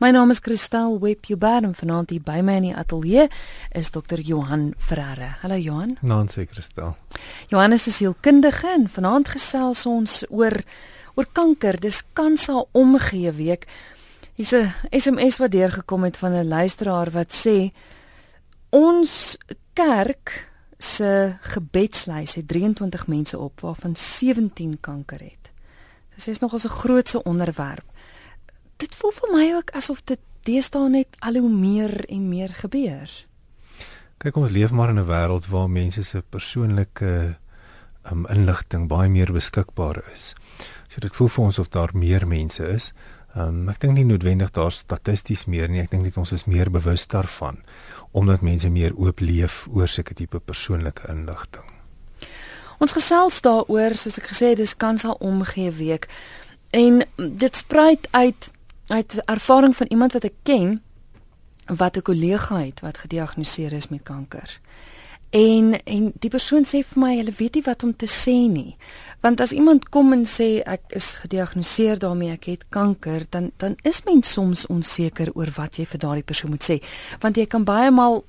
My naam is Christel Webjuber en vanaand hier by my in die ateljee is Dr. Johan Ferreira. Hallo Johan. Naansie Christel. Johan is 'n sielkundige en vanaand gesels ons oor oor kanker. Dis kansa omgee week. Hier's 'n SMS wat deurgekom het van 'n luisteraar wat sê ons kerk se gebedslys het 23 mense op waarvan 17 kanker het. Dis is nogals 'n grootse onderwerp dit voel vir my ook asof dit deesdae net al hoe meer en meer gebeur. Kyk ons leef maar in 'n wêreld waar mense se persoonlike um, inligting baie meer beskikbaar is. So dit voel vir ons of daar meer mense is. Um, ek dink nie noodwendig daar statisties meer nie. Ek dink net ons is meer bewus daarvan omdat mense meer oop leef oor sulke tipe persoonlike inligting. Ons gesels daaroor, soos ek gesê het, dis kans al omgee week. En dit spruit uit uit ervaring van iemand wat ek ken wat 'n kollega het wat gediagnoseer is met kanker. En en die persoon sê vir my hulle weet nie wat om te sê nie. Want as iemand kom en sê ek is gediagnoseer daarmee ek het kanker, dan dan is mens soms onseker oor wat jy vir daardie persoon moet sê. Want jy kan baie maal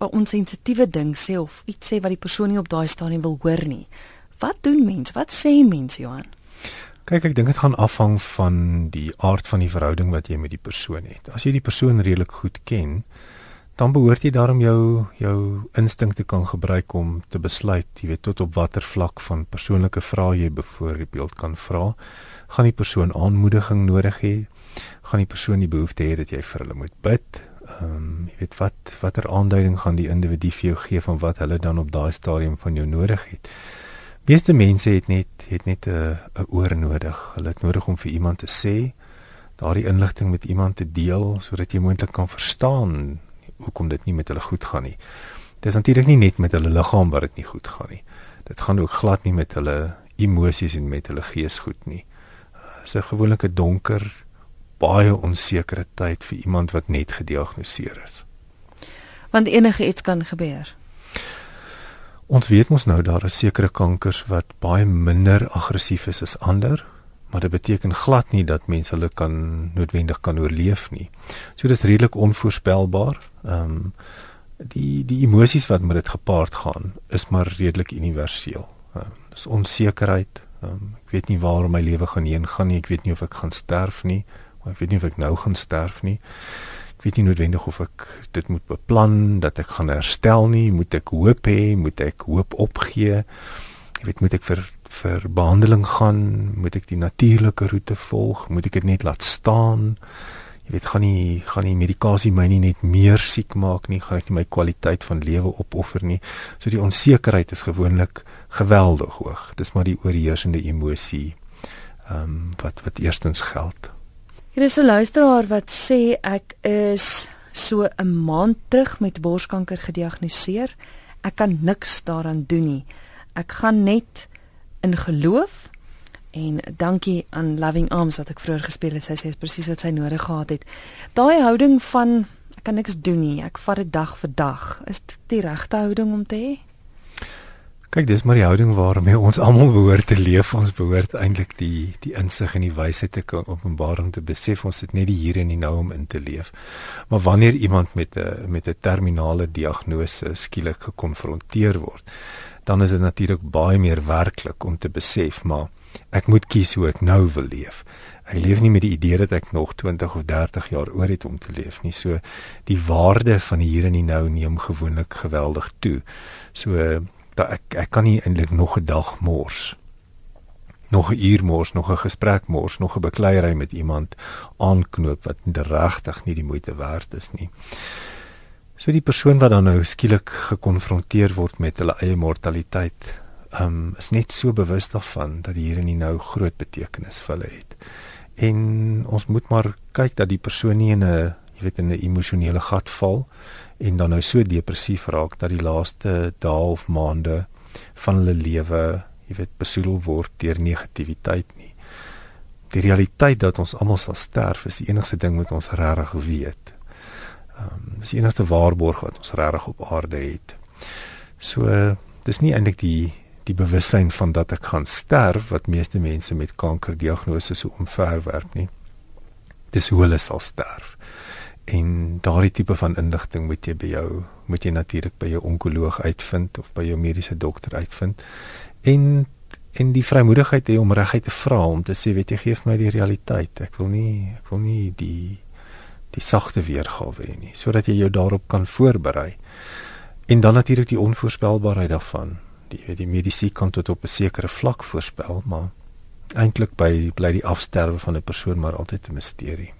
'n onsensitiewe ding sê of iets sê wat die persoon nie op daai stadium wil hoor nie. Wat doen mens? Wat sê mens, Johan? Kyk, ek dink dit gaan afhang van die aard van die verhouding wat jy met die persoon het. As jy die persoon redelik goed ken, dan behoort jy daarom jou jou instinkte kan gebruik om te besluit, jy weet tot op watter vlak van persoonlike vrae jy byvoorbeeld kan vra. Gaan die persoon aanmoediging nodig hê? Gaan die persoon die behoefte hê dat jy vir hulle moet bid? Ehm, um, jy weet wat watter aanduiding gaan die individu vir jou gee van wat hulle dan op daai stadium van jou nodig het? Meeste mense het net het net 'n 'n oor nodig. Hulle het nodig om vir iemand te sê, daardie inligting met iemand te deel sodat jy moontlik kan verstaan hoekom dit nie met hulle goed gaan nie. Dit is natuurlik nie net met hulle liggaam wat dit nie goed gaan nie. Dit gaan ook glad nie met hulle emosies en met hulle gees goed nie. Dit is 'n gewone donker, baie onsekere tyd vir iemand wat net gediagnoseer is. Want enige iets kan gebeur. Ons weet mos nou daar is sekere kankers wat baie minder aggressief is as ander, maar dit beteken glad nie dat mense hulle kan noodwendig kan oorleef nie. So dis redelik onvoorspelbaar. Ehm um, die die emosies wat met dit gepaard gaan is maar redelik universeel. Um, dis onsekerheid. Um, ek weet nie waar my lewe gaan heen gaan nie. Ek weet nie of ek gaan sterf nie. Ek weet nie of ek nou gaan sterf nie ek weet nie noodwendig of ek dit moet beplan dat ek gaan herstel nie, moet ek hoop hê, moet ek hoop opgee? Ek weet moet ek vir vir behandeling gaan, moet ek die natuurlike roete volg, moet ek dit net laat staan? Jy weet gaan nie gaan nie medikasie my nie net meer siek maak nie, gaan ek nie my kwaliteit van lewe opoffer nie. So die onsekerheid is gewoonlik geweldig hoog. Dis maar die oorheersende emosie ehm um, wat wat eerstens geld. Hier is 'n luisteraar wat sê ek is so 'n maand terug met borskanker gediagnoseer. Ek kan niks daaraan doen nie. Ek gaan net in geloof en dankie aan Loving Arms wat ek vroeër gespeel het. Sy sê presies wat sy nodig gehad het. Daai houding van ek kan niks doen nie. Ek vat dit dag vir dag. Is dit die regte houding om te hê? Kyk, dis maar die houding waarmee ons almal behoort te leef. Ons behoort eintlik die die insig en die wysheid te kan openbaar om te besef ons het net die hier en die nou om in te leef. Maar wanneer iemand met 'n met 'n terminale diagnose skielik gekonfronteer word, dan is dit natuurlik baie meer werklik om te besef maar ek moet kies hoe ek nou wil leef. Ek leef nie met die idee dat ek nog 20 of 30 jaar oor het om te leef nie. So die waarde van die hier en die nou neem gewoonlik geweldig toe. So dat ek ek kan nie eintlik nog 'n dag mors nog 'n uur mors, nog 'n gesprek mors, nog 'n bekleierery met iemand aanknoop wat regtig nie die moeite werd is nie. So die persoon wat dan nou skielik gekonfronteer word met hulle eie mortaliteit, um, is net so bewus daarvan dat hier en nou groot betekenis vir hulle het. En ons moet maar kyk dat die persoon nie in 'n, jy weet, in 'n emosionele gat val en dan nou so depressief raak dat die laaste dae of maande van hulle lewe, jy weet, besoedel word deur negativiteit nie. Die realiteit dat ons almal sal sterf is die enigste ding wat ons regtig weet. Ehm um, dis die enigste waarborg wat ons regtig op aarde het. So dis nie eintlik die die bewussyn van dat ek gaan sterf wat meeste mense met kankerdiagnose so omverwerp nie. Dis hoe hulle sal sterf En daardie tipe van inligting moet jy by jou moet jy natuurlik by jou onkoloog uitvind of by jou mediese dokter uitvind. En en die vrymoedigheid hê om reguit te vra om te sê weet jy gee vir my die realiteit. Ek wil nie ek wil nie die die sagte weergawe hê nie sodat jy jou daarop kan voorberei. En dan natuurlik die onvoorspelbaarheid daarvan. Die weet die medisyne kan tot op 'n sekere vlak voorspel, maar eintlik by bly die afsterwe van 'n persoon maar altyd 'n misterie.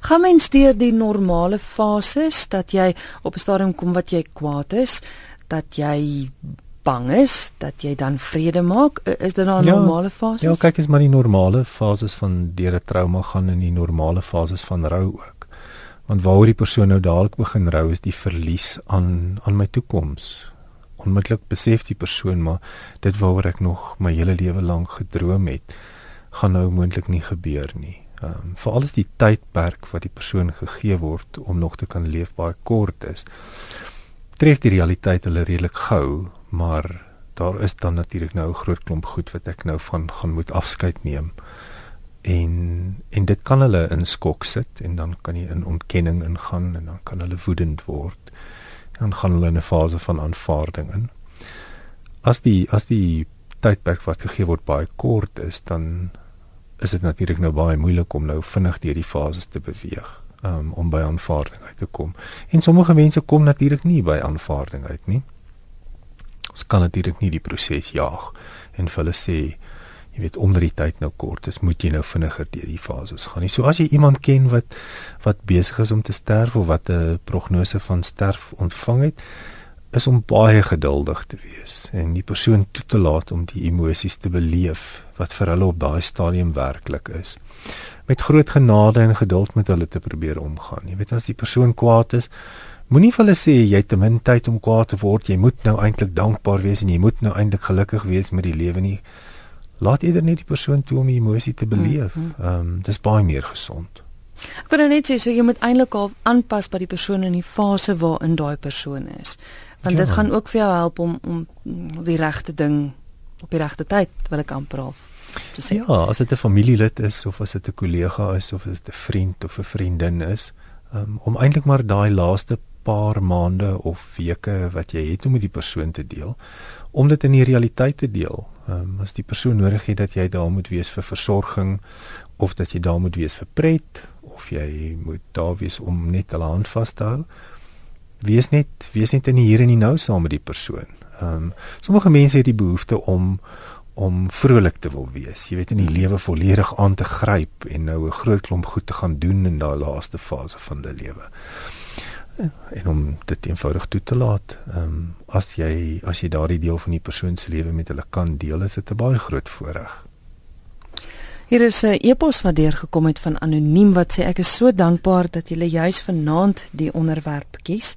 Gaan mens deur die normale fases dat jy op 'n stadium kom wat jy kwaad is, dat jy bang is, dat jy dan vrede maak? Is dit nou 'n ja, normale fase? Ja, kyk, is maar die normale fases van deur 'n trauma gaan in die normale fases van rou ook. Want waaroor die persoon nou dadelik begin rou is die verlies aan aan my toekoms. Onmiddellik besef die persoon maar dit waaroor ek nog my hele lewe lank gedroom het, gaan nou moontlik nie gebeur nie. Ehm um, veral as die tydperk wat die persoon gegee word om nog te kan leef baie kort is. Tref die realiteit hulle redelik gou, maar daar is dan natuurlik nou 'n groot klomp goed wat ek nou van gaan moet afskeid neem. En en dit kan hulle in skok sit en dan kan jy in ontkenning ingaan en dan kan hulle woedend word. Dan gaan hulle in 'n fase van aanvaarding in. As die as die tydperk wat gegee word baie kort is, dan is dit natuurlik nou baie moeilik om nou vinnig deur die fases te beweeg um, om by aanvaarding uit te kom. En sommige mense kom natuurlik nie by aanvaarding uit nie. Ons kan natuurlik nie die proses jaag en vir hulle sê jy weet onder die tyd nou kort is, moet jy nou vinniger deur die fases gaan. Nie. So as jy iemand ken wat wat besig is om te sterf of wat 'n prognose van sterf ontvang het, is om baie geduldig te wees en die persoon toe te laat om die emosies te beleef wat vir hulle op daai stadium werklik is. Met groot genade en geduld met hulle te probeer omgaan. Jy weet as die persoon kwaad is, moenie vir hulle sê jy het te min tyd om kwaad te word. Jy moet nou eintlik dankbaar wees en jy moet nou eintlik gelukkig wees met die lewe nie. Laat eerder net die persoon toe om die emosie te beleef. Mhm. Ehm um, dis baie meer gesond. Ek wil net sê so jy moet eintlik al aanpas by die persoon in die fase waarin daai persoon is want ja. dit gaan ook vir jou help om om die regte ding op die regte tyd wil ek amper half te sê. Ja, as dit 'n familielid is of as dit 'n kollega is of as dit 'n vriend of 'n vriendin is, um, om eintlik maar daai laaste paar maande of weke wat jy het om met die persoon te deel, om dit in die realiteit te deel. Um, as die persoon nodig het dat jy daar moet wees vir versorging of dat jy daar moet wees vir pret of jy moet daar wees om net hulle hand vas te hou wees net wees net in die hier en die nou saam met die persoon. Ehm um, sommige mense het die behoefte om om vrolik te wil wees. Jy weet in die lewe volledig aan te gryp en nou 'n groot klomp goed te gaan doen in daai laaste fase van die lewe. En om dit eenvoudig toe te laat. Ehm um, as jy as jy daardie deel van die persoon se lewe met hulle kan deel, is dit 'n baie groot voorreg. Hier is 'n e-pos wat deurgekom het van anoniem wat sê ek is so dankbaar dat julle juis vanaand die onderwerp kies.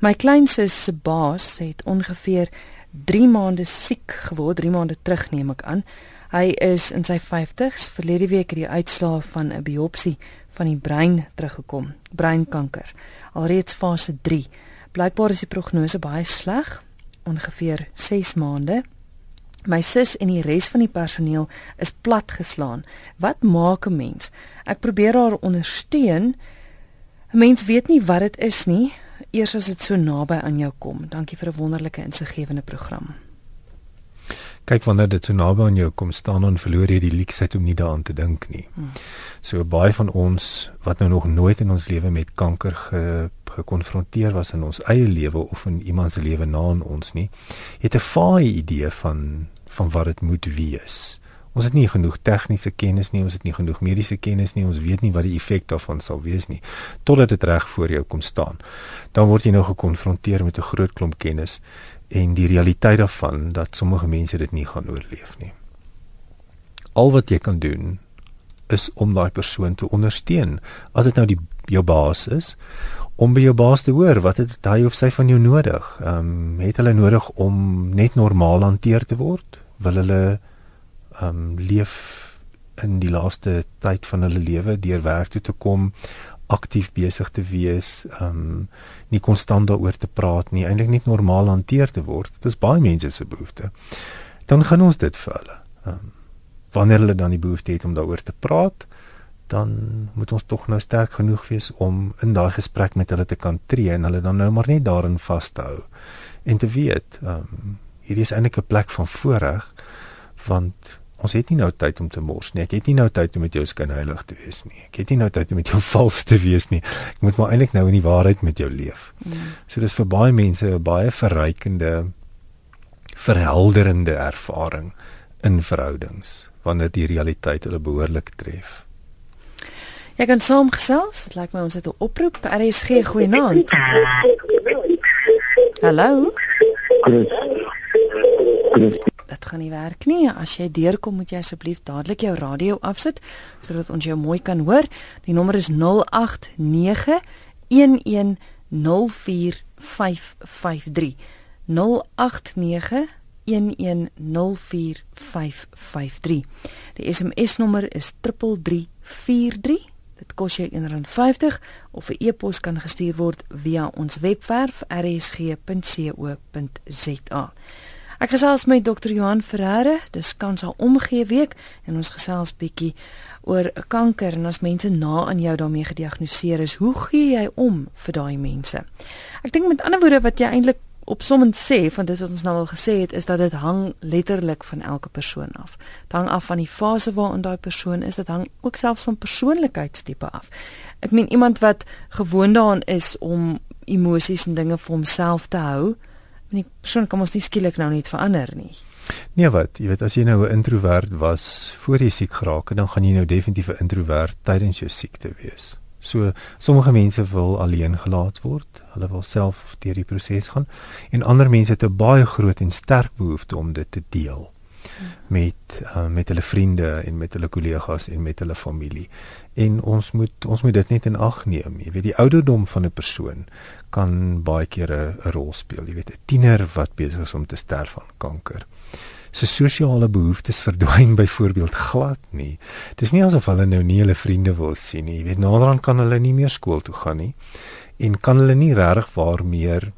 My kleinsus se baas het ongeveer 3 maande siek geword, 3 maande terug neem ek aan. Hy is in sy 50s, verlede week het die uitslae van 'n biopsie van die brein teruggekom, breinkanker. Alreeds fase 3. Blykbaar is die prognose baie sleg, ongeveer 6 maande. My sus en die res van die personeel is platgeslaan. Wat maak 'n mens? Ek probeer haar ondersteun. 'n Mens weet nie wat dit is nie, eers as dit so naby aan jou kom. Dankie vir 'n wonderlike insiggewende program. Kyk wanneer dit so naby aan jou kom staan dan verloor jy die leksheid om nie daaraan te dink nie. Hmm. So baie van ons wat nou nog nooit in ons lewe met kanker ge gekonfronteer was in ons eie lewe of in iemand se lewe na ons nie, het 'n vaai idee van van wat dit moet wees. Ons het nie genoeg tegniese kennis nie, ons het nie genoeg mediese kennis nie, ons weet nie wat die effek daarvan sal wees nie totdat dit reg voor jou kom staan. Dan word jy nou gekonfronteer met 'n groot klomp kennis en die realiteit daarvan dat sommige mense dit nie gaan oorleef nie. Al wat jy kan doen is om daai persoon te ondersteun. As dit nou die jou baas is, om by jou baas te hoor wat het hy of sy van jou nodig? Ehm um, het hulle nodig om net normaal hanteer te word? Wil hulle ehm um, leef in die laaste tyd van hulle lewe deur werk toe te kom aktief besig te wees ehm um, nie konstant daaroor te praat nie eintlik net normaal hanteer te word. Dit is baie mense se behoefte. Dan gaan ons dit vir hulle ehm um, wanneer hulle dan die behoefte het om daaroor te praat dan moet ons tog nou sterk genoeg wees om in daai gesprek met hulle te kan tree en hulle dan nou maar net daarin vas te hou en te weet, ehm um, hierdie is eintlik 'n plek van voorreg want ons het nie nou tyd om te mors nie. Ek het nie nou tyd om met jou skynheilig te wees nie. Ek het nie nou tyd om met jou vals te wees nie. Ek moet maar eintlik nou in die waarheid met jou leef. Mm. So dis vir baie mense 'n baie verrykende verhelderende ervaring in verhoudings wanneer die realiteit hulle behoorlik tref. Jy kan saamgesels. Dit lyk my ons het 'n oproep. RSG goeienaand. Hallo. Chris. Dit gaan nie werk nie. As jy deurkom, moet jy asseblief dadelik jou radio afsit sodat ons jou mooi kan hoor. Die nommer is 089 1104553. 089 1104553. Die SMS nommer is 3343. Dit kos jou R1.50 of 'n e-pos kan gestuur word via ons webwerf rsg.co.za. Ek gesels met Dr. Johan Ferreira, dis kans al omgee week en ons gesels bietjie oor kanker en as mense na aan jou daarmee gediagnoseer is, hoe gee jy om vir daai mense? Ek dink met ander woorde wat jy eintlik opsommend sê van dit wat ons nou al gesê het is dat dit hang letterlik van elke persoon af. Dit hang af van die fase waarin daai persoon is, dit hang ook selfs van persoonlikheidstipe af. Ek meen iemand wat gewoond daaraan is om emosies en dinge vir homself te hou, die persoon kan ons nie skielik nou net verander nie. Nee wat, jy weet as jy nou 'n introwert was voor jy siek geraak het, dan gaan jy nou definitief 'n introwert tydens jou siekte wees. So sommige mense wil alleen gelaat word. Hulle wil self deur die proses gaan en ander mense het 'n baie groot en sterk behoefte om dit te deel met uh, met hulle vriende en met hulle kollegas en met hulle familie. En ons moet ons moet dit net in ag neem. Jy weet die ouderdom van 'n persoon kan baie keer 'n rol speel. Jy weet 'n tiener wat besig is om te sterf van kanker se sosiale behoeftes verdwyn byvoorbeeld glad nie. Dis nie asof hulle nou nie hulle vriende wil sien nie. Jy weet naderhand kan hulle nie meer skool toe gaan nie en kan hulle nie regtig waar meer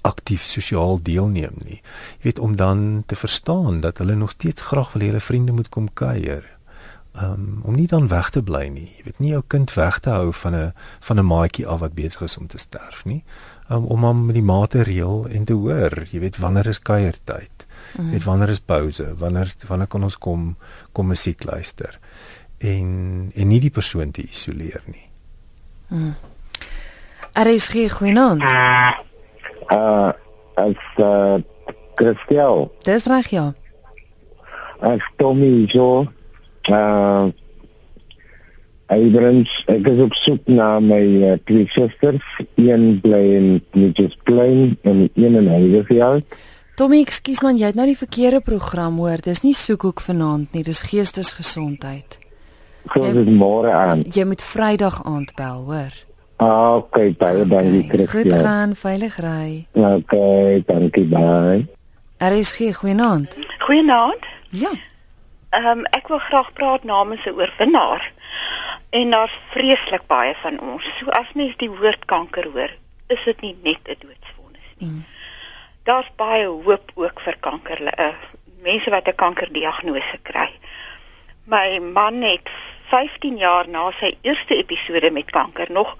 aktief sosiaal deelneem nie. Jy weet om dan te verstaan dat hulle nog steeds graag wil hê hulle vriende moet kom kuier. Um, om nie dan weg te bly nie. Jy weet nie jou kind weg te hou van 'n van 'n maatjie af wat besig is om te sterf nie. Um, om hom met die mate reël en te hoor, jy weet wanneer is kuiertyd. Mm. Weet wanneer is pouse? Wanneer wanneer kan ons kom kom musiek luister? En en nie die persoon te isoleer nie. Mm. RSG goeienaand. Uh as uh Christel. Dis reg ja. As Tommy jo uh Abrams, ek is op soek na my uh, twee susters, een bly in Mitchells Plain en een in Highfield. Tommy, ekskuus man, jy het nou die verkeerde program hoor. Dis nie soekhoek vanaand nie, dis geestesgesondheid. Dit môre aan. Jy moet Vrydag aand bel, hoor. Ah, okay, baie okay, dankie Christian. Goed gaan, veilig ry. Okay, dankie baie. RSG, goeienaand. Goeienaand. Ja. Ehm um, ek wil graag praat namens 'n oorwinnaar. En daar's vreeslik baie van ons. So as mens die woord kanker hoor, is dit nie net 'n doodsvonnis nie. Hmm daar's baie hoop ook vir kanker uh, mense wat 'n kankerdiagnose kry. My man het 15 jaar na sy eerste episode met kanker nog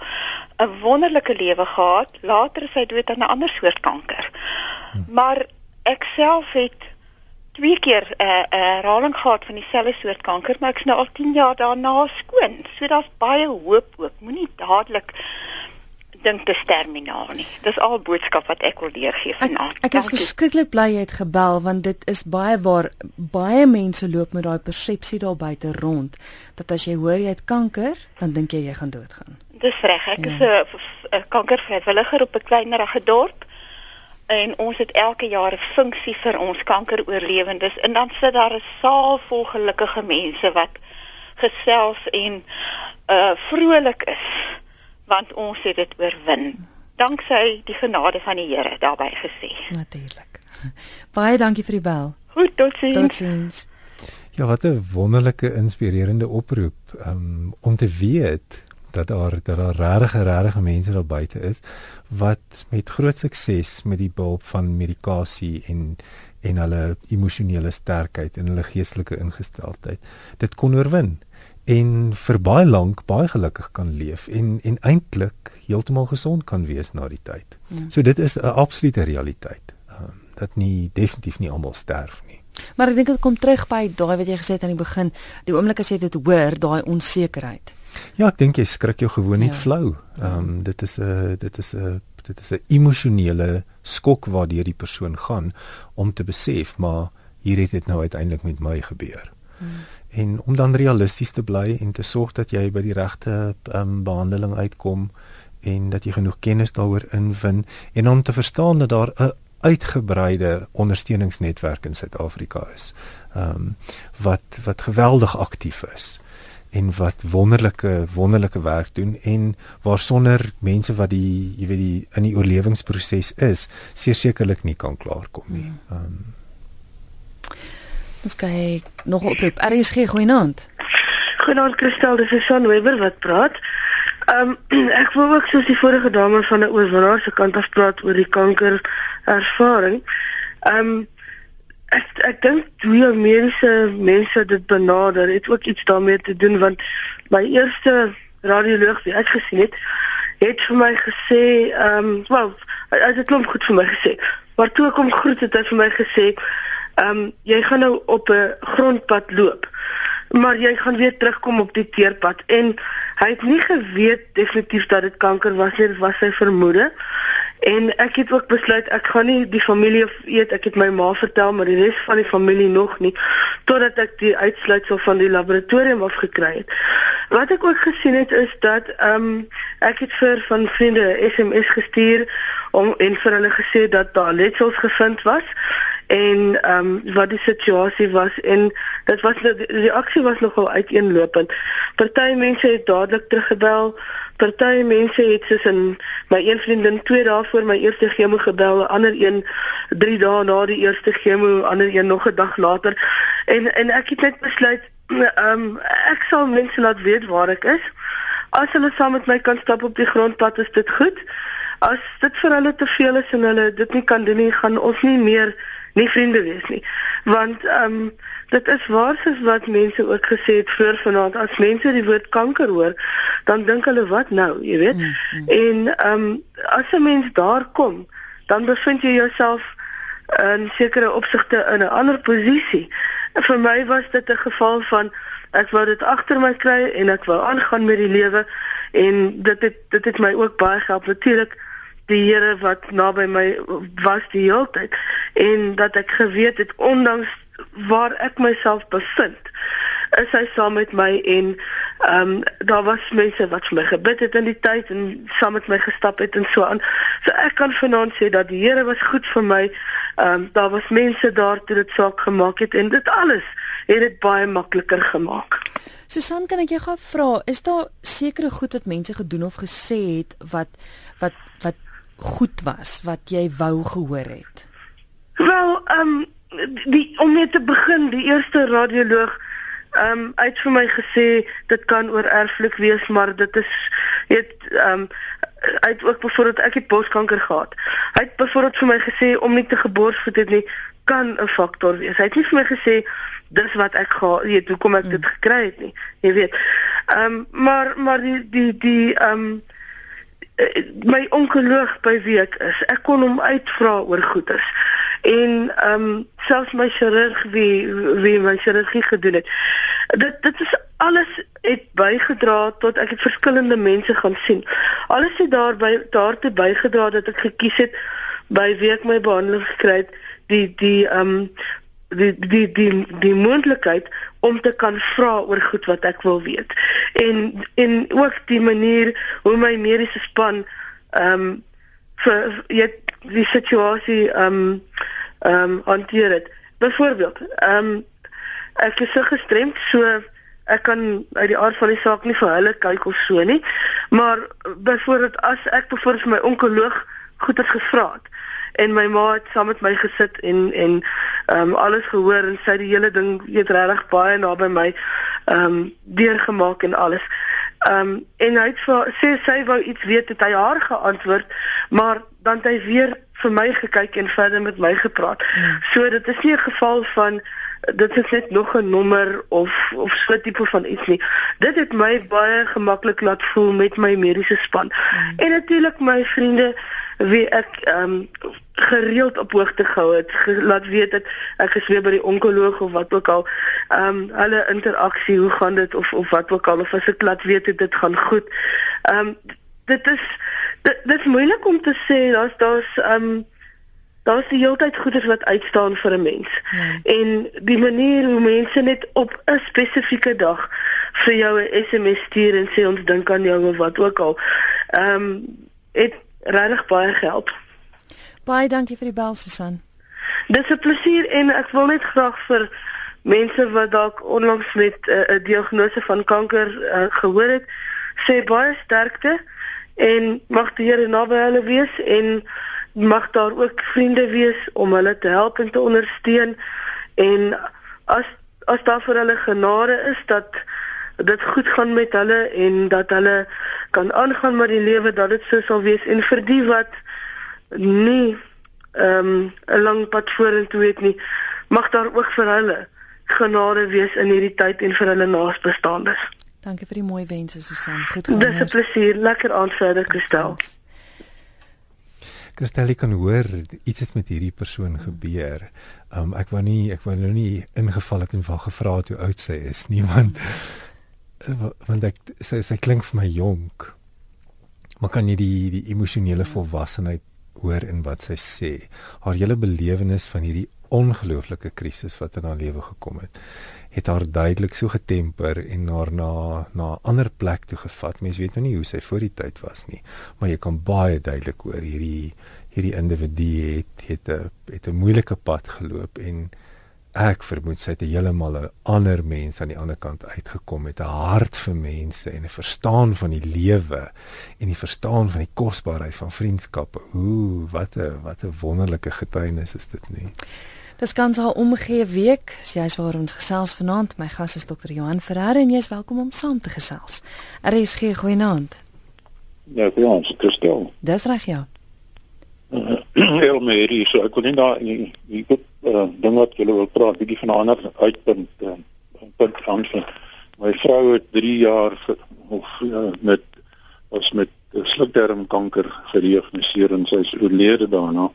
'n wonderlike lewe gehad. Later is hy dood aan 'n ander soort kanker. Hm. Maar ek self het twee keer 'n uh, 'n uh, herhaling gehad van dieselfde soort kanker, maar ek's nou al 10 jaar daarna skoon. So daar's baie hoop ook. Moenie dadelik dink dis terminaal nie. Dis al boodskap wat ek wil deurgee vanaand. Ek, ek is verskriklik bly jy het gebel want dit is baie waar baie mense loop met daai persepsie daar buite rond dat as jy hoor jy het kanker, dan dink jy jy gaan doodgaan. Dis reg. Ek ja. is 'n kankervrywilliger op 'n kleinerige dorp en ons het elke jaar 'n funksie vir ons kankeroorlewendes en dan sit daar 'n saal vol gelukkige mense wat gesels en uh vrolik is want ons het dit oorwin. Danksy die genade van die Here daarbey gesê. Natuurlik. Baie dankie vir die bel. Goed, totsiens. Totsiens. Ja, wat 'n wonderlike inspirerende oproep um, om te weet dat daar dat daar regtig regtig mense daar buite is wat met groot sukses met die behulp van medikasie en en hulle emosionele sterkheid en hulle geestelike ingesteldheid dit kon oorwin en vir baie lank baie gelukkig kan leef en en eintlik heeltemal gesond kan wees na die tyd. Hmm. So dit is 'n absolute realiteit. Um, dat nie definitief nie almal sterf nie. Maar ek dink dit kom terug by daai wat jy gesê het aan die begin, die oomblik as jy dit hoor, daai onsekerheid. Ja, ek dink jy skrik jou gewoon net ja. flou. Ehm um, dit is 'n dit is 'n dit is 'n emosionele skok waardeur die persoon gaan om te besef maar hier het dit nou uiteindelik met my gebeur. Hmm. En om dan realisties te bly en te sorg dat jy by die regte um, behandeling uitkom en dat jy genoeg kennis daaroor inwin en om te verstaan dat daar 'n uitgebreide ondersteuningsnetwerk in Suid-Afrika is. Ehm um, wat wat geweldig aktief is en wat wonderlike wonderlike werk doen en waar sonder mense wat die jy weet die in die oorlewingsproses is, sekerlik nie kan klaarkom nie. Hmm. Ehm um, Ons kyk nog oproep. RSG goeienaand. Goeienaand Christel, dis Susan Weber wat praat. Ehm um, ek wou ook soos die vorige dame van 'n oorwinnaar se kant af praat oor die kanker ervaring. Ehm um, ek ek dink hoe mense mense dit benader, het ook iets daarmee te doen want my eerste radioloog wat ek gesien het, het vir my gesê, ehm um, wel, hy het klomp goed vir my gesê. Maar toe ek hom groet het hy vir my gesê, ehm um, jy gaan nou op 'n grondpad loop maar jy gaan weer terugkom op die teerpad en hy het nie geweet definitief dat dit kanker was nie, dit was sy vermoede. En ek het ook besluit ek gaan nie die familie weet, ek het my ma vertel maar die res van die familie nog nie totdat ek die uitsluitsel van die laboratorium afgekry het. Wat ek ook gesien het is dat ehm um, ek het vir van vriende SMS gestuur om en vir hulle gesê dat daar letsels gevind was en ehm um, wat die situasie was en dit was die reaksie was nogal uiteenlopend. Party mense het dadelik teruggebel. Party mense het soos in my een vriendin 2 dae voor my eerste chemo gebel, 'n ander een 3 dae na die eerste chemo, ander een nog 'n dag later. En en ek het net besluit ehm um, ek sal mense laat weet waar ek is. As hulle saam met my kan stap op die grondpad, is dit goed. As dit vir hulle te veel is en hulle dit nie kan doen nie, gaan ons nie meer nie vriende wees nie. Want ehm um, dit is waar soos wat mense ook gesê het voor vanaand as mense die woord kanker hoor, dan dink hulle wat nou, jy weet? Mm, mm. En ehm um, as 'n mens daar kom, dan bevind jy jouself in sekere opsigte in 'n ander posisie. En vir my was dit 'n geval van ek wou dit agter my kry en ek wou aangaan met die lewe en dit het dit het my ook baie gehelp natuurlik die Here wat naby my was die hele tyd en dat ek geweet het ondanks waar ek myself bevind is hy saam met my en ehm um, daar was mense wat vir my gebid het in die tyd en saam met my gestap het en so aan. So ek kan vanaand sê dat die Here was goed vir my. Ehm um, daar was mense daar toe dit saak gemaak het en dit alles het dit baie makliker gemaak. Susan, kan ek jou gou vra, is daar sekere goed wat mense gedoen of gesê het wat wat wat goed was wat jy wou gehoor het? Wel, ehm um, die om net te begin, die eerste radioloog ehm um, het vir my gesê dit kan oor erflik wees, maar dit is weet ehm um, hy het ook byvoorbeeld ek het borskanker gehad. Hy het byvoorbeeld vir my gesê om nie te geborsvoed het nie kan 'n faktor wees. Hy het nie vir my gesê dis wat ek gaan weet hoekom ek dit hmm. gekry het nie. Jy weet. Ehm um, maar maar die die die ehm um, my onkoloog by week is. Ek kon hom uitvra oor goeders. En ehm um, selfs my chirurg wie wie my chirurgie gedoen het. Dit dit is alles het bygedra tot ek het verskillende mense gaan sien. Alles het daarby daartoe bygedra dat ek gekies het by week my behandeling gekry het die die ehm um, die die die die moontlikheid om te kan vra oor goed wat ek wil weet. En en ook die manier hoe my mediese span ehm um, vir jy die situasie ehm um, ehm um, hanteer het. Byvoorbeeld, ehm um, ek is so gestremd so ek kan uit die aard van die saak nie vir hulle kyk of so nie. Maar byvoorbeeld as ek byvoorbeeld vir my onkoloog goed het gevra het en my ma het saam met my gesit en en ehm um, alles gehoor en sy die hele ding weet regtig baie naby my ehm um, deurgemaak en alles. Ehm um, en hy het vir, sê sy wou iets weet het hy haar geantwoord, maar dan hy weer vir my gekyk en verder met my gepraat. Hmm. So dit is nie 'n geval van dit is net nog 'n nommer of of so 'n tipe van iets nie. Dit het my baie gemaklik laat voel met my mediese span. Hmm. En natuurlik my vriende wie ek ehm um, gereeld op hoogte gehou het, laat weet dat ek gesweer by die onkoloog of wat ook al, ehm um, hulle interaksie, hoe gaan dit of of wat ook al of as ek laat weet dit gaan goed. Ehm um, dit is dit, dit is moeilik om te sê daar's daar's ehm um, daar's die heeltyd goeders wat uitstaan vir 'n mens. Ja. En die manier hoe mense net op 'n spesifieke dag vir jou 'n SMS stuur en sê ons dink aan jou of wat ook al. Ehm um, dit regtig baie gehelp. Baie dankie vir die bel Susan. Dis 'n plesier en ek wil net graag vir mense wat dalk onlangs met eh, 'n uh, diagnose van kanker uh, gehoor het, sê baie sterkte en mag die Here naby hulle wees en mag daar ook vriende wees om hulle te help en te ondersteun en as as daar vir hulle genade is dat dit goed gaan met hulle en dat hulle kan aangaan met die lewe dat dit so sal wees en vir die wat nie ehm um, 'n lang pad vorentoe het nie mag daar ook vir hulle genade wees in hierdie tyd en vir hulle naasbestaandes. Dankie vir die mooi wense Susan. Goed gaan. Dis 'n plesier. Lekker aand verder Kristel. Kristel kan hoor iets het met hierdie persoon gebeur. Um ek wou nie ek wou nou nie ingeval het en van gevra het hoe oud sy is nie want want ek sy sy klink vir my jonk. Maar kan jy die die emosionele volwassenheid hoor in wat sy sê? Haar hele belewenis van hierdie ongelooflike krisis wat in haar lewe gekom het, het haar duidelik so getemper en haar na na 'n ander plek toe gevat. Mense weet nou nie hoe sy voor die tyd was nie, maar jy kan baie duidelik hoor hierdie hierdie individu het het 'n het 'n moeilike pad geloop en ek vermoed sy het heeltemal 'n ander mens aan die ander kant uitgekom met 'n hart vir mense en 'n verstaan van die lewe en die verstaan van die kosbaarheid van vriendskappe. Ooh, wat 'n wat 'n wonderlike getuienis is dit nie. Dis kans haar omgee week. Sy's waar ons gesels vanaand. My gas is Dr. Johan Ferreira en jy's welkom om saam te gesels. RSG goeienaand. Ja, vir ons Christel. Dis reg ja. Hier so ek kon nie daar ek het uh, ding wat julle wil praat bietjie van 'n ander uitpunt uh, punt van my vrou het 3 jaar of uh, met was met slukdarmkanker gediagnoseer en sy is oorlede daarna.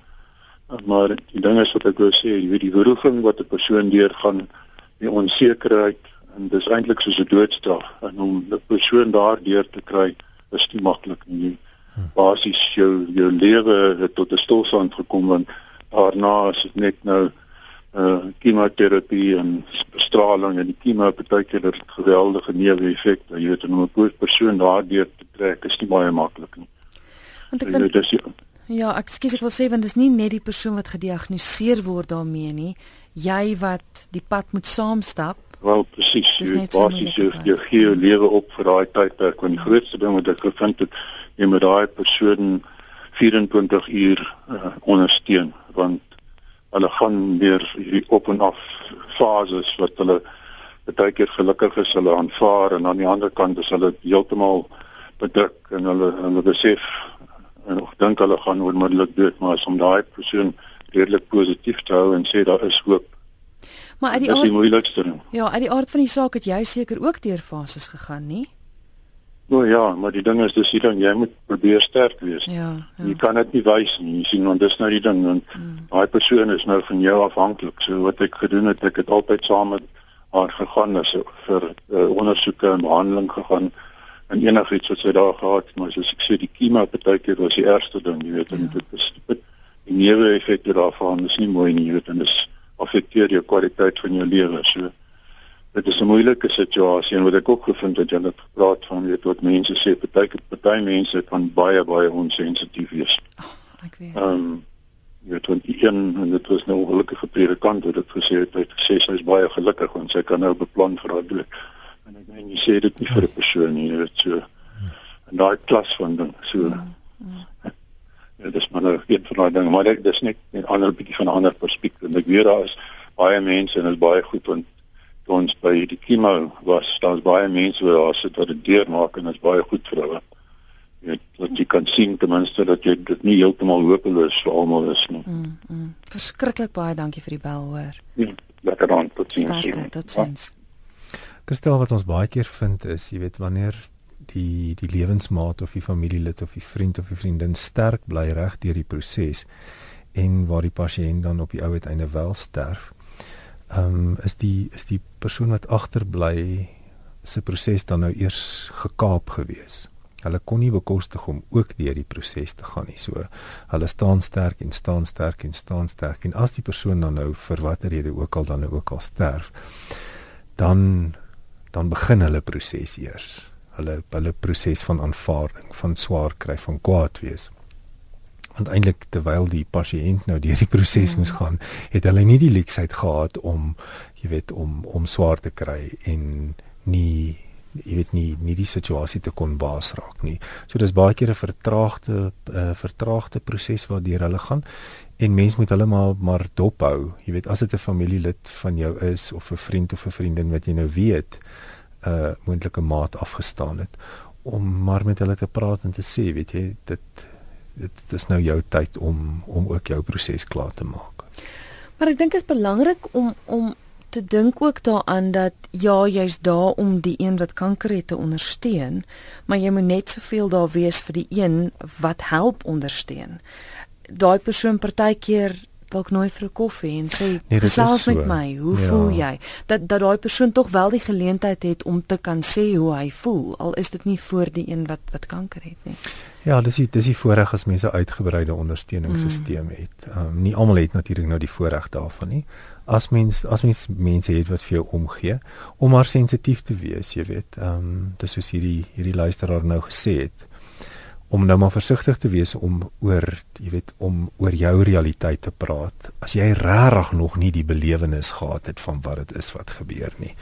Maar die ding is wat ek wou sê jy weet die beroeping wat 'n persoon deurgaan die onsekerheid en dis eintlik soos 'n doodstraf. En om 'n persoon daardeur te kry is nie maklik nie. Basies jou jou lewe het tot 'n stilstand gekom want daarna is dit net nou uh kemoterapie en straling en die kemo partykeer het geweldige neeweffekte. Jy weet om 'n persoon daardeur te trek is nie baie maklik nie. Want ek weet dis Ja, ek skuis ek wil sê want dis nie net die persoon wat gediagnoseer word daarmee nie, jy wat die pad moet saamstap. Wel presies, jy basies jy, jy gee jou lewe op vir daai tydperk want die grootste ding wat ek gevind het jy moet daai persoon 24 uur uh, ondersteun want hulle gaan weer hierdie op en af fases wat hulle baie keer gelukkig is hulle aanvaar en aan die ander kant is hulle heeltemal bedruk en hulle hulle besef en ek dink hulle gaan onmiddellik dood maar as om daai persoon redelik positief te hou en sê daar is hoop. Maar uit die aard, ja uit die aard van die saak het jy seker ook deur fases gegaan nie O ja, maar die ding is dis hier dan jy moet probeer sterk wees. Ja. ja. Jy kan dit nie wys nie. Jy sien want dis nou die ding want hmm. daai persoon is nou van jou afhanklik. So wat ek gedoen het, ek het altyd saam met haar gegaan as vir uh, ondersoeke en behandeling gegaan en enigiets wat sy daar gehad, maar soos ek sê die kemo partykeer was die ergste ding, jy weet, ja. en dit is dit die newe effekte daarvan is nie mooi nie, jy weet, en dit affekteer jou kwaliteit van jou lewe. So dit is 'n moeilike situasie en wat ek ook gevind het, jy het gepraat van weet wat mense sê, party party mense kan baie baie onsensitief wees. Oh, ek weet. Ehm um, jy weet want die een en dit was nou 'n gelukkige predikant wat dit gesê het, hy het gesê sy is baie gelukkig want sy kan nou beplan vir haar dood. En ek meen jy sê dit nie vir 'n persoon nie, weet so. En daai klas van ding, so. Ja, ja. ja dis maar nou een van daai dinge, maar dit is net 'n ander bietjie van 'n ander perspektief. Ek weet daar is baie mense en is baie goed want toe ons by die kimo was, daar's baie mense wat daar sit wat dit deurmaak en dit is baie goed vir hulle. Jy dat jy kan sien ten minste dat jy dit nie heeltemal hopeloos vir almal is nie. Mm, mm. Verskriklik baie dankie vir die bel hoor. Ja, lekker dan tot sien. Sterkte, tot sins. Kristel wat ons baie keer vind is, jy weet wanneer die die lewensmaat of die familielid of die vriend of die vriendin sterk bly reg deur die proses en waar die pasiënt dan op die ou uiteinde wel sterf. Ehm um, is die is die persoon wat agterbly se proses dan nou eers gekaap gewees. Hulle kon nie bekostig om ook deur die proses te gaan nie. So hulle staan sterk en staan sterk en staan sterk en as die persoon dan nou vir watter rede ook al dan nou ook al sterf, dan dan begin hulle proses eers. Hulle hulle proses van aanvaarding, van swaar kry, van kwaad wees want eintlik terwyl die pasiënt nou deur die proses moes gaan, het hulle nie die leksheid gehad om jy weet om om swaar te kry en nie jy weet nie nie die situasie te kon baas raak nie. So dis baie keer 'n vertraagde uh, vertraagde proses waardeur hulle gaan en mens moet hulle maar maar dophou. Jy weet as dit 'n familielid van jou is of 'n vriend of 'n vriendin wat jy nou weet 'n uh, moontlike maat afgestaan het om maar met hulle te praat en te sê, weet jy, dit dit dis nou jou tyd om om ook jou proses klaar te maak. Maar ek dink dit is belangrik om om te dink ook daaraan dat ja, jy's daar om die een wat kanker het te ondersteun, maar jy moet net soveel daar wees vir die een wat help ondersteun. Daai persoon partykeer dalk nooi vir 'n koffie en sê nee, gesels so. met my, hoe ja. voel jy? Dat dat daai persoon tog wel die geleentheid het om te kan sê hoe hy voel, al is dit nie voor die een wat wat kanker het nie. Ja, dis die, dis die voorreg as mense uitgebreide ondersteuningssisteem mm. het. Ehm um, nie almal het natuurlik nou die voorreg daarvan nie. As mens as mens mense het wat vir jou omgee om maar sensitief te wees, jy weet. Ehm um, dis soos hierdie hierdie luisteraar nou gesê het om nou maar versigtig te wees om oor jy weet om oor jou realiteit te praat as jy regtig nog nie die belewenis gehad het van wat dit is wat gebeur nie.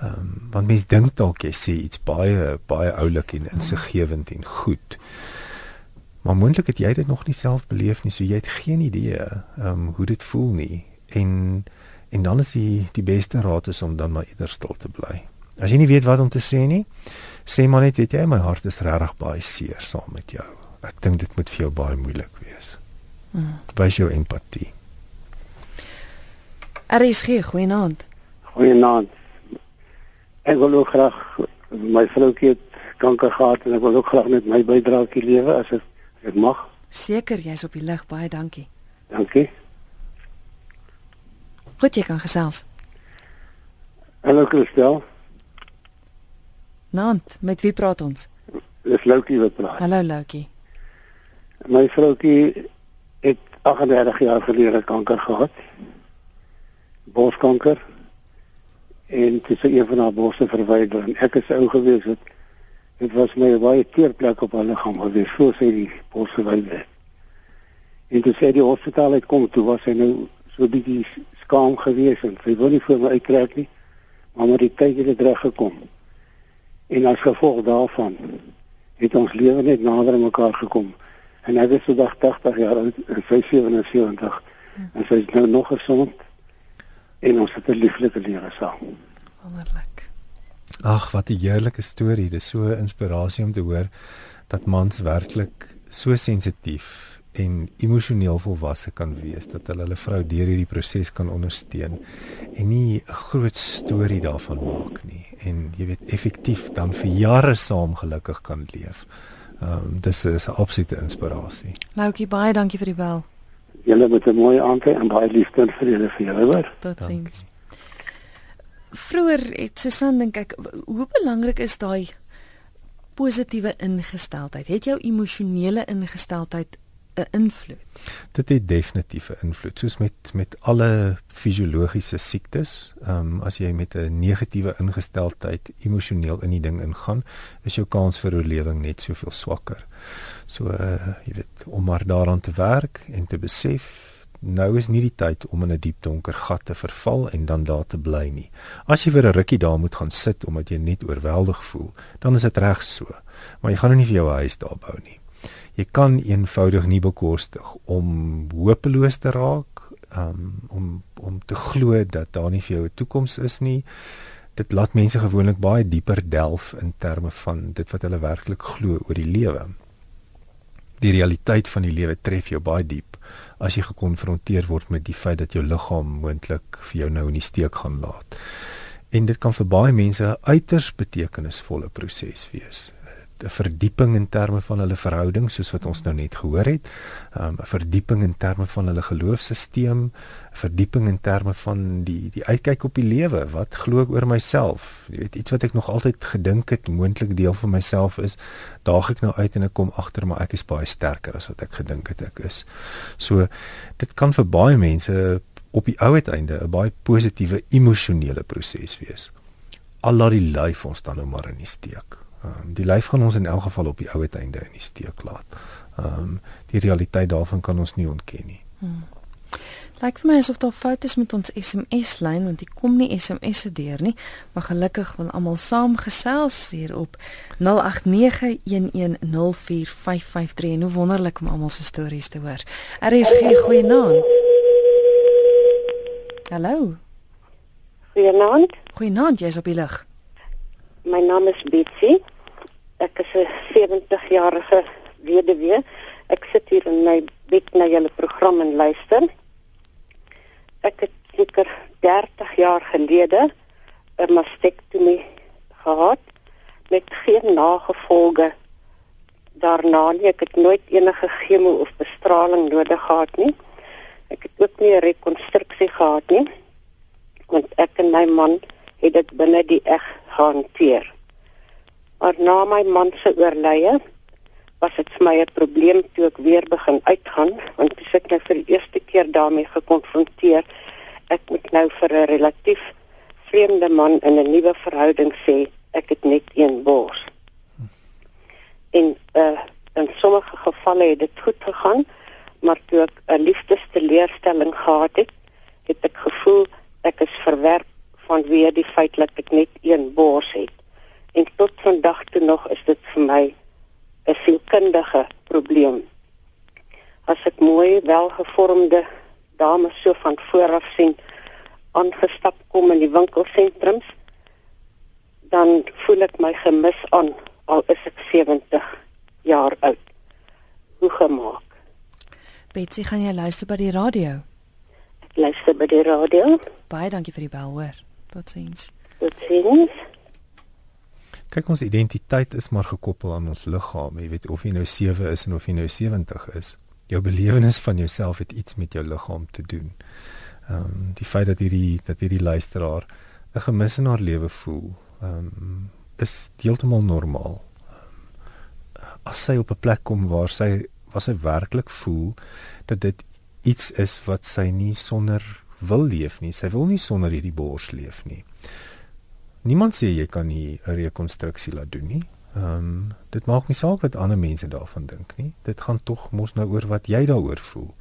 Ehm um, want mense dink dalk jy sê iets baie baie oulik en insiggewend en goed. Maar moontlik het jy dit nog nie self beleef nie, so jy het geen idee ehm um, hoe dit voel nie. En en dan is die die beste raad is om dan maar eerder stil te bly. As jy nie weet wat om te sê nie, sê maar net weet jy my hart is regtig baie seer saam met jou. Ek dink dit moet vir jou baie moeilik wees. Mm. Wys jou empatie. Is hier goeienaand. Goeienaand. Ek wil ook graag my vroukie het kanker gehad en ek wil ook graag net my bydrae lewe as ek as ek mag. Seker jy's op die lig baie dankie. Dankie. Goed jy kan gesels. Hallo Christel. Nant, met wie praat ons? Dis Loukie wat praat. Hallo Loukie. My vroutjie het 38 jaar gelede kanker gehad. Borskanker. En dit is een van haar borste verwyder en ek is ou gewees het. Dit was my baie teerplek op haar liggaam gewees, so sê die borsverwyder. En toe sê die hospitaal het kom toe was sy nou so bietjie skaam gewees en sy wou nie vir my uittrek nie. Maar met die tyd het dit reg gekom. En as gevolg daarvan het ons lewe net nader aan mekaar gekom. En ek is vandag 80 jaar oud en sy 77 en sy is nou nog gesond en ons het 'n lieflike lewe saam. Wonderlik. Ag, wat 'n heerlike storie. Dit is so 'n inspirasie om te hoor dat mans werklik so sensitief en emosioneel volwasse kan wees dat hulle hulle vrou deur hierdie proses kan ondersteun en nie 'n groot storie daarvan maak nie en jy weet effektief dan vir jare saam gelukkig kan leef. Ehm um, dis is 'n absolute inspirasie. Loukie baie dankie vir die bel. Julle met 'n mooi aand en baie liefde vir julle vir julle hoor. Totsiens. Vroeger het Susan dink ek hoe belangrik is daai positiewe ingesteldheid? Het jou emosionele ingesteldheid 'n invloed. Dit het definitief 'n invloed, soos met met alle fisiologiese siektes. Ehm um, as jy met 'n negatiewe ingesteldheid emosioneel in die ding ingaan, is jou kans vir oorlewing net soveel swakker. So uh, jy weet, om maar daaraan te werk en te besef Nou is nie die tyd om in 'n diep donker gat te verval en dan daar te bly nie. As jy vir 'n rukkie daar moet gaan sit omdat jy net oorweldig voel, dan is dit reg so. Maar jy gaan nou nie vir jou huis daar bou nie jy kan eenvoudig nie bekostig om hopeloos te raak um, om om te glo dat daar nie vir jou 'n toekoms is nie dit laat mense gewoonlik baie dieper delf in terme van dit wat hulle werklik glo oor die lewe die realiteit van die lewe tref jou baie diep as jy gekonfronteer word met die feit dat jou liggaam moontlik vir jou nou in die steek gaan laat. En dit kan vir baie mense 'n uiters betekenisvolle proses wees. 'n verdieping in terme van hulle verhouding soos wat ons nou net gehoor het, um, 'n verdieping in terme van hulle geloofsisteem, 'n verdieping in terme van die die uitkyk op die lewe. Wat glo ek oor myself? Jy weet iets wat ek nog altyd gedink het moontlik deel van myself is, daag ek nou uit en ek kom agter maar ek is baie sterker as wat ek gedink het ek is. So dit kan vir baie mense op die ou uiteinde 'n baie positiewe emosionele proses wees. Al laat die lyf ons dan nou maar in die steek. Ehm um, die lyf gaan ons in elk geval op die ou uiteinde in die steek laat. Ehm um, die realiteit daarvan kan ons nie ontken nie. Hmm. Lyk vir my asof daar foute is met ons SMS lyn want dit kom nie SMS'e deur nie, maar gelukkig wil almal saam gesels hier op 0891104553 en hoe wonderlik om almal se stories te hoor. Er is geen goeie naam. Hallo. Goeienaand. Goeienaand, jy's op die lig. My naam is Betsy. Ek is 'n 70-jarige weduwee. Ek sit hier in my bed na julle program en luister. Ek het seker 30 jaar gelede 'n mastektomie gehad met geen nagevolge daarna nie. Ek het nooit enige chemo of bestraling nodig gehad nie. Ek het ook nie 'n rekonstruksie gehad nie. Want ek en my man het dit binne die eg hanteer. Maar na my man se oorlede was dit vir my 'n probleem toe ek weer begin uitgaan want ek het nou vir die eerste keer daarmee gekonfronteer. Ek moet nou vir 'n relatief vreemde man in 'n nuwe verhouding sê ek het net een bors. En uh in sommige gevalle het dit goed gegaan, maar toe ek 'n liefdesteleurstelling gehad het, het ek gevoel ek is verwerp vanweë die feit dat ek net een bors het. En tot vandag toe nog is dit vir my 'n sielkundige probleem. As ek mooi welgevormde dames so van vooraf sien aangestap kom in die winkelsentrums, dan voel ek my gemis aan al is ek 70 jaar oud. Hoe gemaak? Betsy, gaan jy luister by die radio? Ek luister by die radio. Baie dankie vir die bel, hoor. Totsiens. Totsiens. Kyk ons identiteit is maar gekoppel aan ons liggaam. Jy weet of jy nou 7 is en of jy nou 70 is. Jou belewenis van jouself het iets met jou liggaam te doen. Ehm um, die feit dat hierdie dat hierdie luisteraar 'n gemis in haar lewe voel, ehm um, is heeltemal normaal. Um, as sy op 'n plek kom waar sy waar sy werklik voel dat dit iets is wat sy nie sonder wil leef nie. Sy wil nie sonder hierdie bors leef nie. Niemand sê jy kan nie 'n rekonstruksie laat doen nie. Ehm um, dit maak nie saak wat ander mense daarvan dink nie. Dit gaan tog mos nou oor wat jy daaroor voel.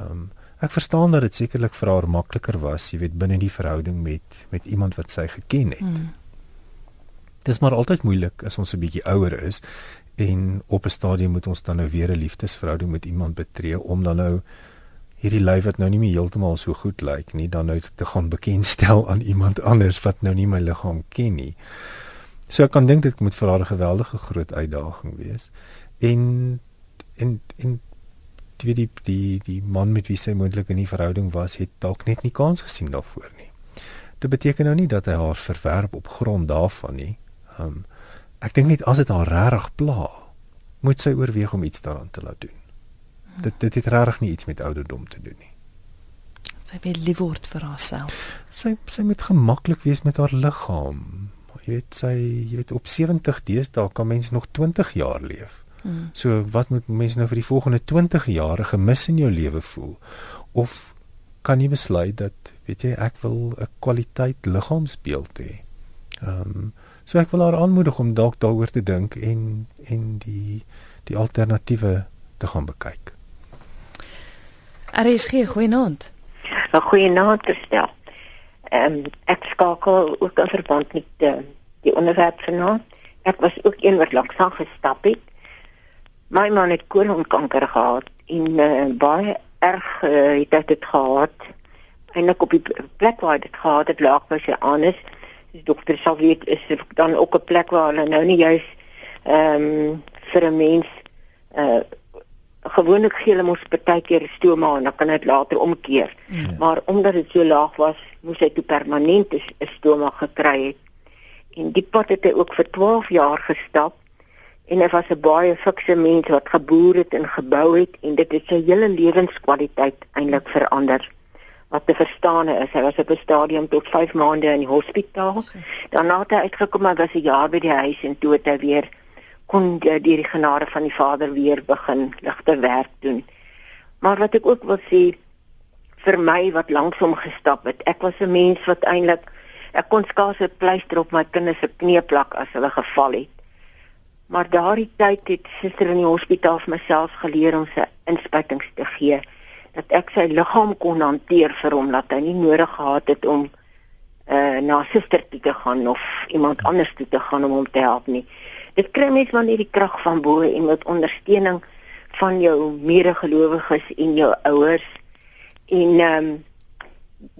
Ehm um, ek verstaan dat dit sekerlik vir haar makliker was, jy weet, binne die verhouding met met iemand wat sy geken het. Mm. Dit is maar altyd moeilik as ons 'n bietjie ouer is en op 'n stadium moet ons dan nou weer 'n liefdesverhouding met iemand betree om dan nou hierdie lyf wat nou nie meer heeltemal so goed lyk nie, dan nou te gaan bekendstel aan iemand anders wat nou nie my liggaam ken nie. So ek kan dink dit moet vir haar 'n geweldige groot uitdaging wees. En en en die die die die man met wie sy moontlik in 'n verhouding was, het dalk net nie kans gesien daarvoor nie. Dit beteken nou nie dat hy haar verwerp op grond daarvan nie. Um ek dink net as dit haar regtig pla, moet sy oorweeg om iets daaraan te laat doen dit dit het regtig nie iets met ouderdom te doen nie. Sy wil lief word vir haarself. Sy sy moet gemaklik wees met haar liggaam. Jy weet sy jy weet op 70 deesdae kan mens nog 20 jaar leef. Hmm. So wat moet mense nou vir die volgende 20 jaar gemis in jou lewe voel? Of kan jy besluit dat weet jy ek wil 'n kwaliteit liggaamsbeeld hê? Ehm um, so ek wil haar aanmoedig om dalk daaroor te dink en en die die alternatiewe te gaan bekyk. RSG, goeienaand. 'n Goeienaand gestel. Ehm um, ek skakel ook in verband met die, die onderwerp vanaand. Ek was ook een wat lank saam gestap het. My man het koloonkanker gehad en uh, baie erg uh, het dit gehad. Eindelik op die plek waar dit gehad het, lag by sy anus. Die dokter sê weet is dit dan ook 'n plek waar hulle nou nie juis ehm um, vir 'n mens uh gewoonlik gee hulle mos baie keer stoma en dan kan dit later omkeer. Ja. Maar omdat dit so laag was, moes hy toe permanent 'n stoma gekry het. En die pad het hy ook vir 12 jaar gestap en hy was 'n baie fikse mens wat geboer het en gebou het en dit het sy hele lewenskwaliteit eintlik verander. Wat te verstaan is, hy was op 'n stadium tot 5 maande in die hospitaal. Daarna het hy uitgekom, hy was 'n jaar by die huis en toe het hy weer kon deur die genade van die Vader weer begin ligter werk doen. Maar wat ek ook wil sê vir my wat langsom gestap het, ek was 'n mens wat eintlik ek kon skaars 'n pleister op my kinders se knie plak as hulle geval het. Maar daardie tyd het suster in die hospitaal vir myself geleer om sy inspuitings te gee dat ek sy liggaam kon hanteer vir hom dat hy nie nodig gehad het om uh na suster toe te gaan of iemand anders toe te gaan om hom te help nie dit kry mens wanneer die krag van bo en met ondersteuning van jou medegelowiges en jou ouers en ehm um,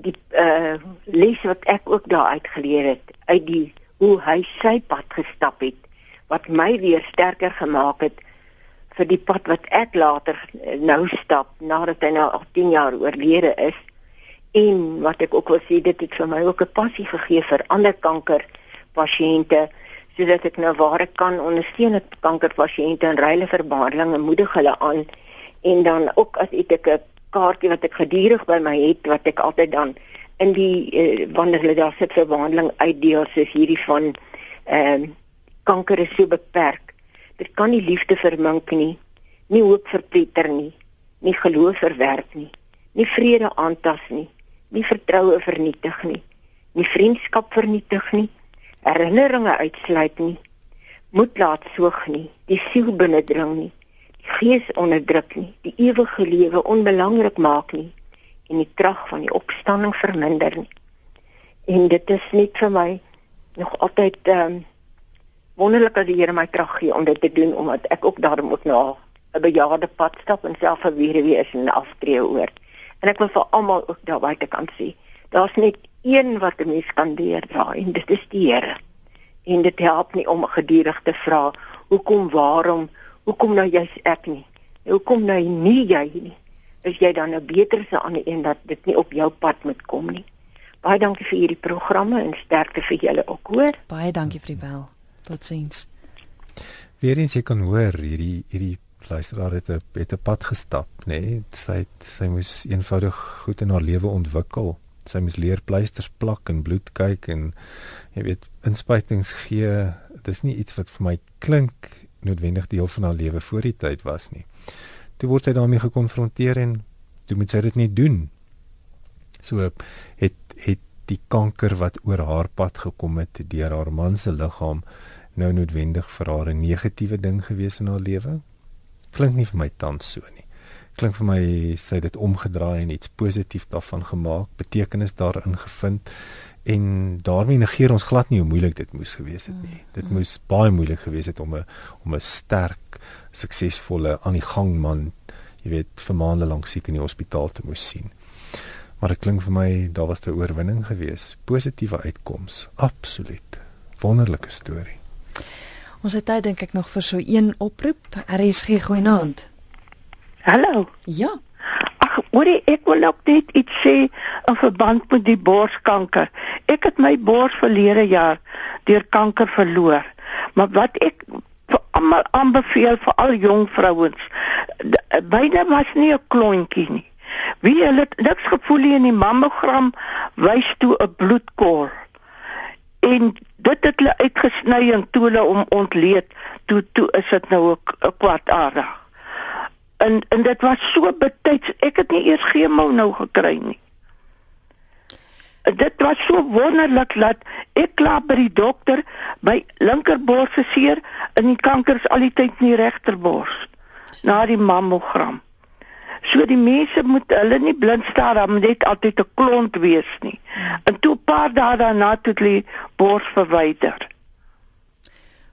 die uh les wat ek ook daar uitgeleer het uit die hoe hy sy pad gestap het wat my weer sterker gemaak het vir die pad wat ek later eh, nou stap nadat hy nou al 10 jaar oorlede is en wat ek ook wil sê dit het vir my ook 'n passie gegee vir ander kanker pasiënte sodat ek nou waar ek kan ondersteun het kankerpasiënte en ryle vir behandeling en moedig hulle aan. En dan ook as ek 'n kaartjie wat ek gedurig by my het wat ek altyd dan in die uh, wanneer hulle daar sit vir behandeling uitdeel soos hierdie van ehm uh, kanker is so beperk. Dit kan nie liefde vermink nie nie hoop verpletter nie nie geloof verwerp nie nie vrede aantas nie nie vertroue vernietig nie nie vriendskap vernietig nie herinneringe uitsluit nie. Moed laat soog nie. Die siel binnendring nie. Die gees onderdruk nie. Die ewige lewe onbelangrik maak nie. En die krag van die opstanding verminder nie. En dit is net vir my nog altyd um, wonderlik dat die Here my krag gee om dit te doen omdat ek ook daarom ook na 'n bejaarde pad stap en self 'n weduwee is en aftree oor. En ek wil vir almal ook daar buite kan sê daar's net een wat 'n mens kan deurdra en dit is die Here. En dit help nie om gedurig te vra hoekom, waarom, hoekom nou jy's ek nie. Hoekom nou nie jy nie? Is jy dan 'n nou beter se aan die een dat dit nie op jou pad moet kom nie? Baie dankie vir hierdie programme en sterkte vir julle ook, hoor. Baie dankie vir die bel. Totsiens. Weerens jy kan hoor hierdie hierdie luisteraar het 'n het 'n pad gestap, nê? Nee? Sy sy moes eenvoudig goed in haar lewe ontwikkel sy mis leer pleisters plak en bloed kyk en jy weet inspuitings gee dit is nie iets wat vir my klink noodwendig deel van haar lewe voor die tyd was nie. Toe word sy daarmee gekonfronteer en toe moet sy dit nie doen. So het het die kanker wat oor haar pad gekom het deur haar man se liggaam nou noodwendig vir haar 'n negatiewe ding gewees in haar lewe? Klink nie vir my tans so nie klink vir my sy dit omgedraai en iets positief daarvan gemaak, betekenis daarin gevind en daarmee negeer ons glad nie hoe moeilik dit moes gewees het nie. Dit mm. moes baie moeilik gewees het om 'n om 'n sterk, suksesvolle aan die gang man, jy weet, vir maande lank siek in die hospitaal te moes sien. Maar dit klink vir my daar was 'n oorwinning gewees, positiewe uitkoms, absoluut. Wonderlike storie. Ons het tyd dink ek nog vir so een oproep. RSG goeie aand. Ja. Hallo. Ja. Ag, hoorie, ek wil ook net iets sê in verband met die borskanker. Ek het my bors verlede jaar deur kanker verloor. Maar wat ek vir almal aanbeveel vir al jong vrouens, byna was nie 'n klontjie nie. Wie hulle niks gevoel in die mammogram wys toe 'n bloedkol. En dit het hulle uitgesny en toe hulle om ontleed, toe toe is dit nou 'n kwartaardig en en dit was so betyds ek het nie eers chemo nou gekry nie. Dit was so wonderlik dat ek klaar by die dokter by linkerbors seer en die kanker is al die tyd in die regterbors na die mammogram. So die mense moet hulle nie blind staar dan net altyd 'n klont wees nie. En toe 'n paar dae daarna toe die bors verwyder.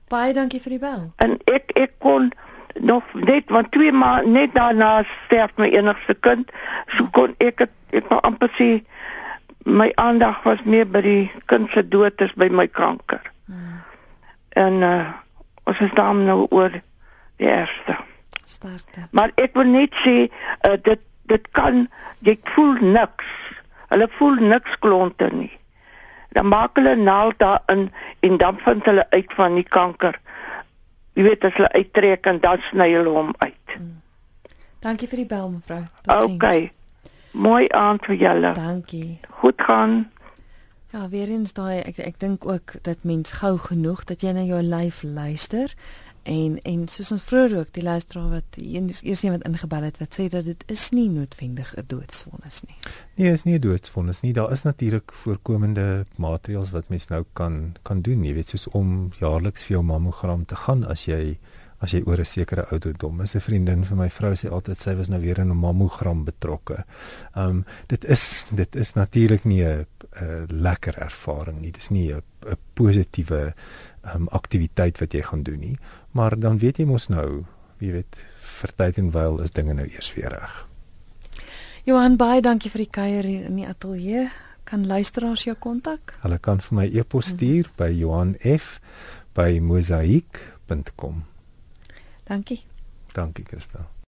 Baie dankie vir die bel. En ek ek kon nog net want twee maande net daarna sterf my enigste kind so kon ek het, ek nou amper sê my aandag was meer by die kind se dood as by my kanker hmm. en uh, ons is dan nou oor die eerste Sterkte. Maar ek wil net sê uh, dit dit kan jy voel niks. Hulle voel niks klonte nie. Dan maak hulle naald daarin en dan vind hulle uit van die kanker. Jy weet as hulle uittrek en dan sny hulle hom uit. Dankie vir die bel mevrou. Totsiens. Okay. Mooi aand vir julle. Dankie. Goed gaan. Ja, weer eens daai ek ek dink ook dat mens gou genoeg dat jy na jou lyf luister en en soos ons vroeër ook die luisteraar wat eers eers iemand ingebel het wat sê dat dit is nie noodwendig 'n doodsvonnis nie. Nee, is nie 'n doodsvonnis nie. Daar is natuurlik voorkomende maatreëls wat mens nou kan kan doen, jy weet, soos om jaarliks vir jou mammogram te gaan as jy as jy oor 'n sekere ouderdom is. 'n Vriendin van my vrou sê altyd sy was nou weer in 'n mammogram betrokke. Um dit is dit is natuurlik nie 'n lekker ervaring nie. Dis nie 'n 'n positiewe um aktiwiteit wat jy gaan doen nie. Maar dan weet jy mos nou, jy weet, vir tyd en wyl is dinge nou eers weer reg. Johan baie dankie vir die kuier hier in die ateljee. Kan luisteraars jou kontak? Hulle kan vir my e-pos stuur by johanf@mosaik.com. Dankie. Dankie Christa.